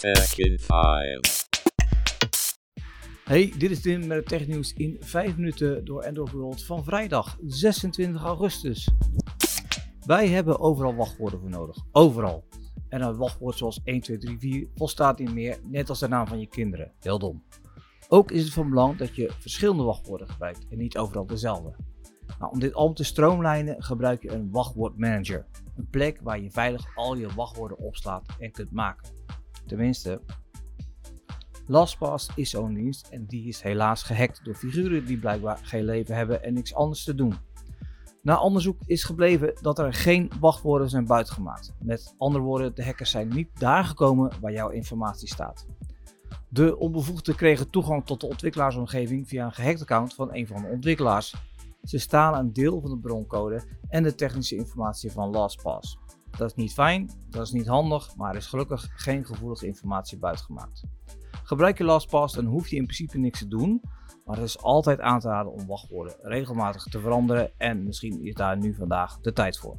Tech in 5. Hey, dit is Tim met het technieuws in 5 minuten door Android World van vrijdag 26 augustus. Wij hebben overal wachtwoorden voor nodig. Overal. En een wachtwoord zoals 1, 2, 3, 4 volstaat niet meer, net als de naam van je kinderen. Heel dom. Ook is het van belang dat je verschillende wachtwoorden gebruikt en niet overal dezelfde. Nou, om dit allemaal te stroomlijnen gebruik je een wachtwoordmanager. Een plek waar je veilig al je wachtwoorden opslaat en kunt maken. Tenminste, LastPass is zo'n dienst en die is helaas gehackt door figuren die blijkbaar geen leven hebben en niks anders te doen. Na onderzoek is gebleven dat er geen wachtwoorden zijn buitgemaakt. Met andere woorden, de hackers zijn niet daar gekomen waar jouw informatie staat. De onbevoegden kregen toegang tot de ontwikkelaarsomgeving via een gehackt account van een van de ontwikkelaars. Ze stalen een deel van de broncode en de technische informatie van LastPass. Dat is niet fijn, dat is niet handig, maar er is gelukkig geen gevoelige informatie buitgemaakt. Gebruik je LastPass, dan hoef je in principe niks te doen, maar het is altijd aan te raden om wachtwoorden regelmatig te veranderen en misschien is daar nu vandaag de tijd voor.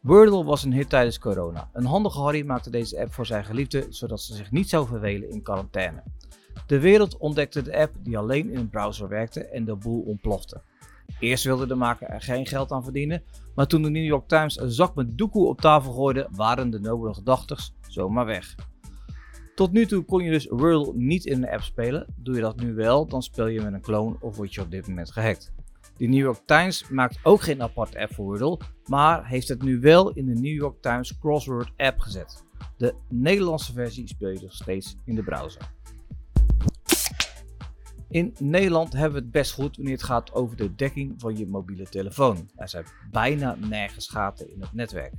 Wordle was een hit tijdens corona. Een handige Harry maakte deze app voor zijn geliefde, zodat ze zich niet zou vervelen in quarantaine. De wereld ontdekte de app die alleen in een browser werkte en de boel ontplofte. Eerst wilde de maker er geen geld aan verdienen, maar toen de New York Times een zak met doekoe op tafel gooide, waren de nobele gedachten zomaar weg. Tot nu toe kon je dus Wordle niet in de app spelen. Doe je dat nu wel, dan speel je met een clone of word je op dit moment gehackt. De New York Times maakt ook geen aparte app voor Wordle, maar heeft het nu wel in de New York Times Crossword app gezet. De Nederlandse versie speel je nog steeds in de browser. In Nederland hebben we het best goed wanneer het gaat over de dekking van je mobiele telefoon. Er zijn bijna nergens gaten in het netwerk.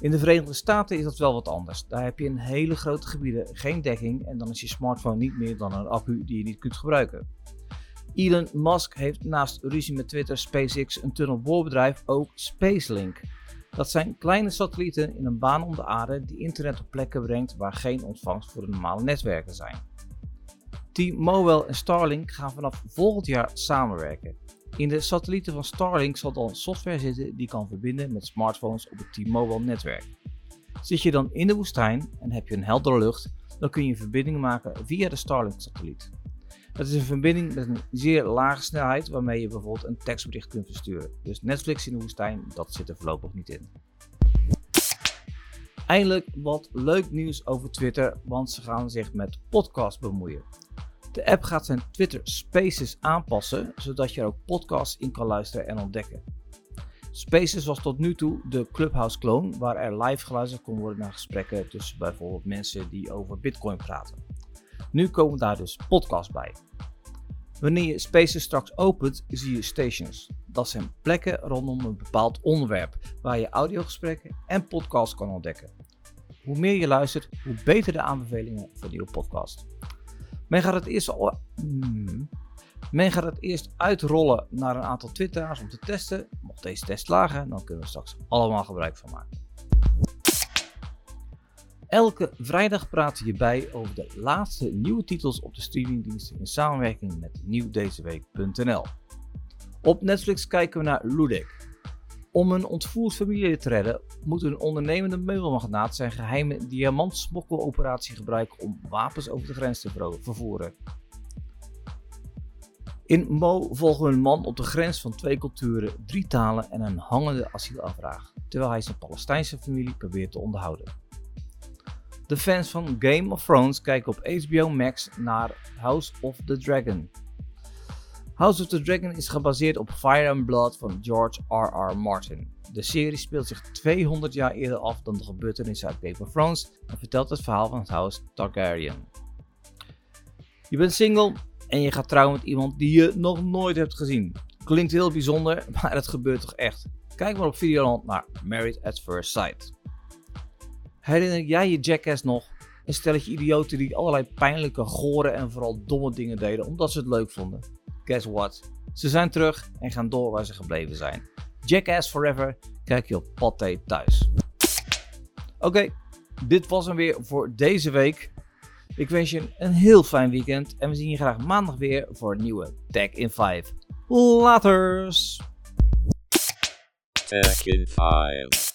In de Verenigde Staten is dat wel wat anders. Daar heb je in hele grote gebieden geen dekking en dan is je smartphone niet meer dan een accu die je niet kunt gebruiken. Elon Musk heeft naast ruzie met Twitter, SpaceX een tunnelboorbedrijf ook SpaceLink. Dat zijn kleine satellieten in een baan om de aarde die internet op plekken brengt waar geen ontvangst voor de normale netwerken zijn. T-Mobile en Starlink gaan vanaf volgend jaar samenwerken. In de satellieten van Starlink zal dan software zitten die kan verbinden met smartphones op het T-Mobile netwerk. Zit je dan in de woestijn en heb je een heldere lucht, dan kun je verbinding maken via de Starlink-satelliet. Het is een verbinding met een zeer lage snelheid waarmee je bijvoorbeeld een tekstbericht kunt versturen. Dus Netflix in de woestijn, dat zit er voorlopig niet in. Eindelijk wat leuk nieuws over Twitter, want ze gaan zich met podcasts bemoeien. De app gaat zijn Twitter Spaces aanpassen, zodat je er ook podcasts in kan luisteren en ontdekken. Spaces was tot nu toe de Clubhouse clone, waar er live geluisterd kon worden naar gesprekken tussen bijvoorbeeld mensen die over Bitcoin praten. Nu komen daar dus podcasts bij. Wanneer je Spaces straks opent, zie je stations. Dat zijn plekken rondom een bepaald onderwerp waar je audiogesprekken en podcasts kan ontdekken. Hoe meer je luistert, hoe beter de aanbevelingen voor nieuwe podcast. Men gaat het eerst, hmm. Men gaat het eerst uitrollen naar een aantal twitteraars om te testen. Mocht deze test slagen, dan kunnen we straks allemaal gebruik van maken. Elke vrijdag praten we bij over de laatste nieuwe titels op de streamingdiensten in samenwerking met nieuwdezeweek.nl. Op Netflix kijken we naar Ludek. Om een ontvoerd familielid te redden, moet een ondernemende meubelmagnaat zijn geheime diamantsmokkeloperatie gebruiken om wapens over de grens te vervoeren. In Mo volgen een man op de grens van twee culturen, drie talen en een hangende asielafvraag, terwijl hij zijn Palestijnse familie probeert te onderhouden. De fans van Game of Thrones kijken op HBO Max naar House of the Dragon. House of the Dragon is gebaseerd op Fire and Blood van George R.R. Martin. De serie speelt zich 200 jaar eerder af dan de gebeurtenissen uit Game of Thrones en vertelt het verhaal van het huis Targaryen. Je bent single en je gaat trouwen met iemand die je nog nooit hebt gezien. Klinkt heel bijzonder, maar het gebeurt toch echt. Kijk maar op Videoland naar Married at First Sight. Herinner jij je Jackass nog? Een stelletje idioten die allerlei pijnlijke, gore en vooral domme dingen deden omdat ze het leuk vonden. Guess what? Ze zijn terug en gaan door waar ze gebleven zijn. Jackass Forever kijk je op Pathé thuis. Oké, dit was hem weer voor deze week. Ik wens je een heel fijn weekend en we zien je graag maandag weer voor een nieuwe Tech in 5. Laters! In 5.